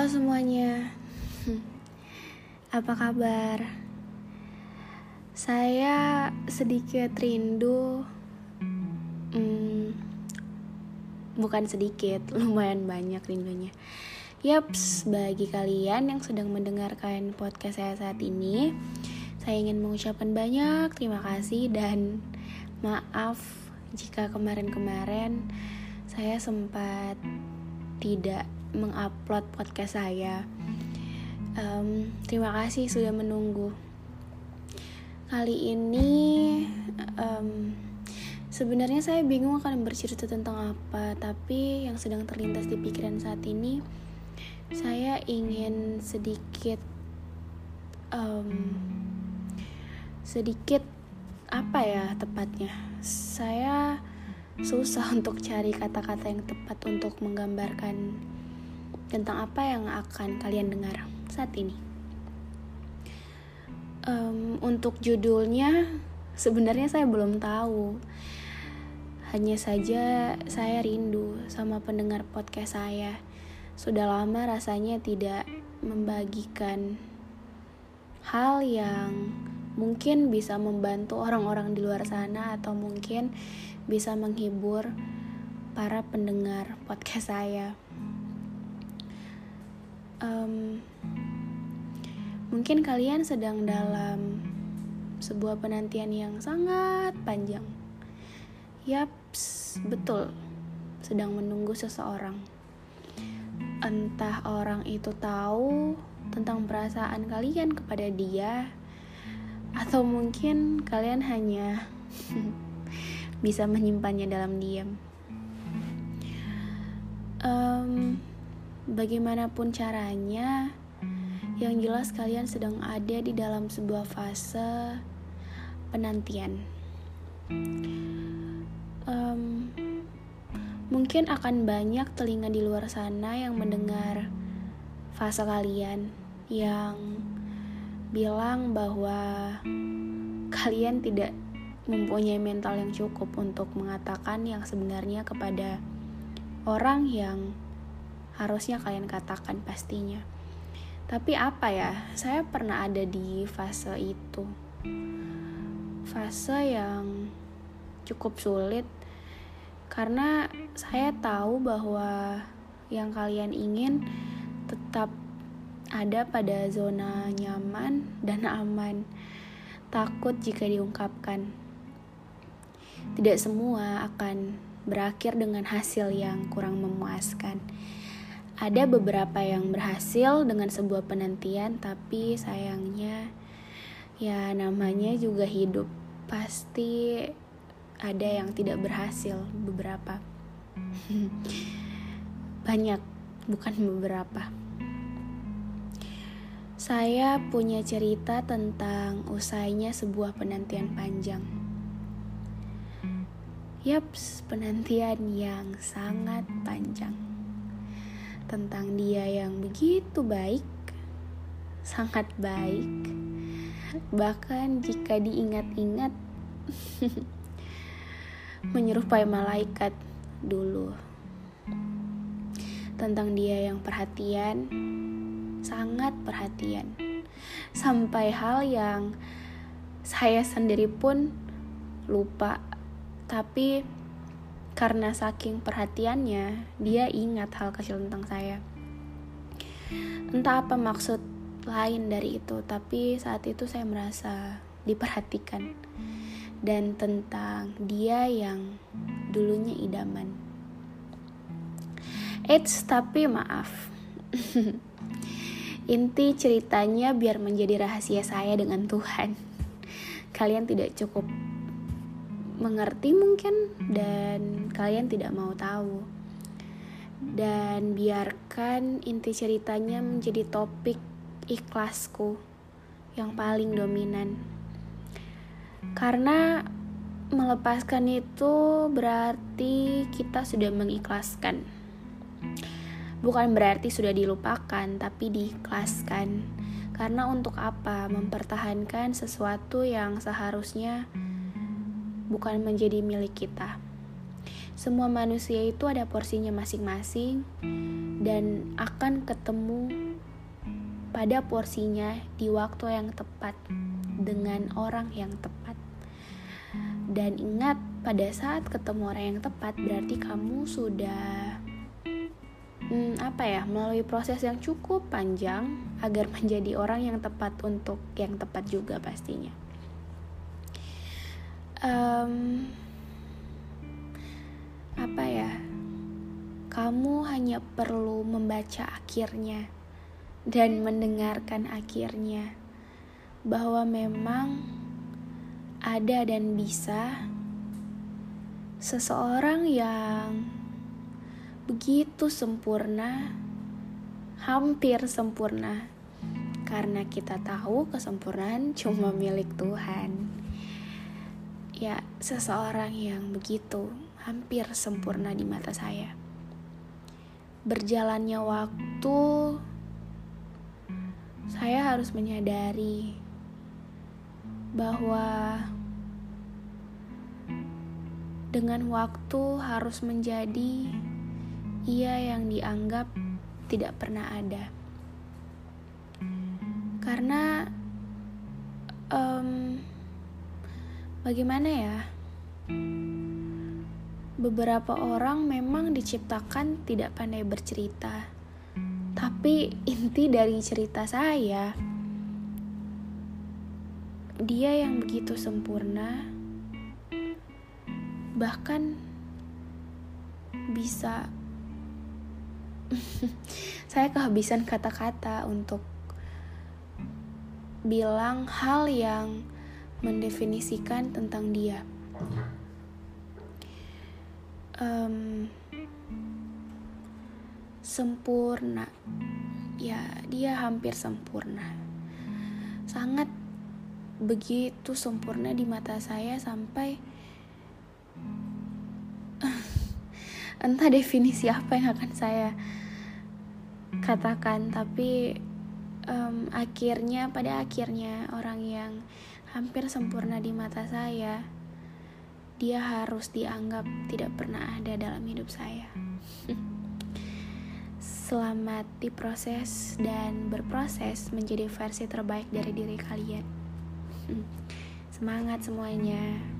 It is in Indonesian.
Halo semuanya, apa kabar? Saya sedikit rindu, hmm, bukan sedikit, lumayan banyak rindunya. Yaps, bagi kalian yang sedang mendengarkan podcast saya saat ini, saya ingin mengucapkan banyak terima kasih dan maaf jika kemarin-kemarin saya sempat tidak mengupload podcast saya. Um, terima kasih sudah menunggu. Kali ini um, sebenarnya saya bingung akan bercerita tentang apa, tapi yang sedang terlintas di pikiran saat ini saya ingin sedikit um, sedikit apa ya tepatnya. Saya susah untuk cari kata-kata yang tepat untuk menggambarkan tentang apa yang akan kalian dengar saat ini. Um, untuk judulnya, sebenarnya saya belum tahu. Hanya saja saya rindu sama pendengar podcast saya. Sudah lama rasanya tidak membagikan hal yang mungkin bisa membantu orang-orang di luar sana atau mungkin bisa menghibur para pendengar podcast saya um, mungkin kalian sedang dalam sebuah penantian yang sangat panjang. Yaps, betul, sedang menunggu seseorang. Entah orang itu tahu tentang perasaan kalian kepada dia, atau mungkin kalian hanya bisa menyimpannya dalam diam. Um, bagaimanapun caranya, yang jelas kalian sedang ada di dalam sebuah fase penantian. Um, mungkin akan banyak telinga di luar sana yang mendengar fase kalian yang bilang bahwa kalian tidak mempunyai mental yang cukup untuk mengatakan yang sebenarnya kepada orang yang harusnya kalian katakan pastinya. Tapi apa ya, saya pernah ada di fase itu. Fase yang cukup sulit karena saya tahu bahwa yang kalian ingin tetap ada pada zona nyaman dan aman. Takut jika diungkapkan. Tidak semua akan berakhir dengan hasil yang kurang memuaskan ada beberapa yang berhasil dengan sebuah penantian, tapi sayangnya ya namanya juga hidup. Pasti ada yang tidak berhasil beberapa. Banyak, bukan beberapa. Saya punya cerita tentang usainya sebuah penantian panjang. Yaps, penantian yang sangat panjang tentang dia yang begitu baik, sangat baik, bahkan jika diingat-ingat menyerupai malaikat dulu. Tentang dia yang perhatian, sangat perhatian, sampai hal yang saya sendiri pun lupa, tapi karena saking perhatiannya, dia ingat hal kecil tentang saya. Entah apa maksud lain dari itu, tapi saat itu saya merasa diperhatikan dan tentang dia yang dulunya idaman. Eits, tapi maaf. Inti ceritanya biar menjadi rahasia saya dengan Tuhan. kalian tidak cukup mengerti mungkin dan kalian tidak mau tahu. Dan biarkan inti ceritanya menjadi topik ikhlasku yang paling dominan. Karena melepaskan itu berarti kita sudah mengikhlaskan. Bukan berarti sudah dilupakan tapi diikhlaskan. Karena untuk apa? Mempertahankan sesuatu yang seharusnya bukan menjadi milik kita. Semua manusia itu ada porsinya masing-masing dan akan ketemu pada porsinya di waktu yang tepat dengan orang yang tepat. Dan ingat, pada saat ketemu orang yang tepat berarti kamu sudah hmm, apa ya, melalui proses yang cukup panjang agar menjadi orang yang tepat untuk yang tepat juga pastinya um, apa ya? Kamu hanya perlu membaca akhirnya dan mendengarkan akhirnya bahwa memang ada dan bisa seseorang yang begitu sempurna, hampir sempurna, karena kita tahu kesempurnaan cuma milik Tuhan ya seseorang yang begitu hampir sempurna di mata saya. Berjalannya waktu, saya harus menyadari bahwa dengan waktu harus menjadi ia yang dianggap tidak pernah ada. Karena um, Bagaimana ya? Beberapa orang memang diciptakan tidak pandai bercerita, tapi inti dari cerita saya, dia yang begitu sempurna, bahkan bisa saya kehabisan kata-kata untuk bilang hal yang mendefinisikan tentang dia. Um, sempurna, ya, dia hampir sempurna, sangat begitu sempurna di mata saya sampai entah definisi apa yang akan saya katakan, tapi um, akhirnya, pada akhirnya, orang yang hampir sempurna di mata saya, dia harus dianggap tidak pernah ada dalam hidup saya. Selamat diproses dan berproses menjadi versi terbaik dari diri kalian. Semangat semuanya.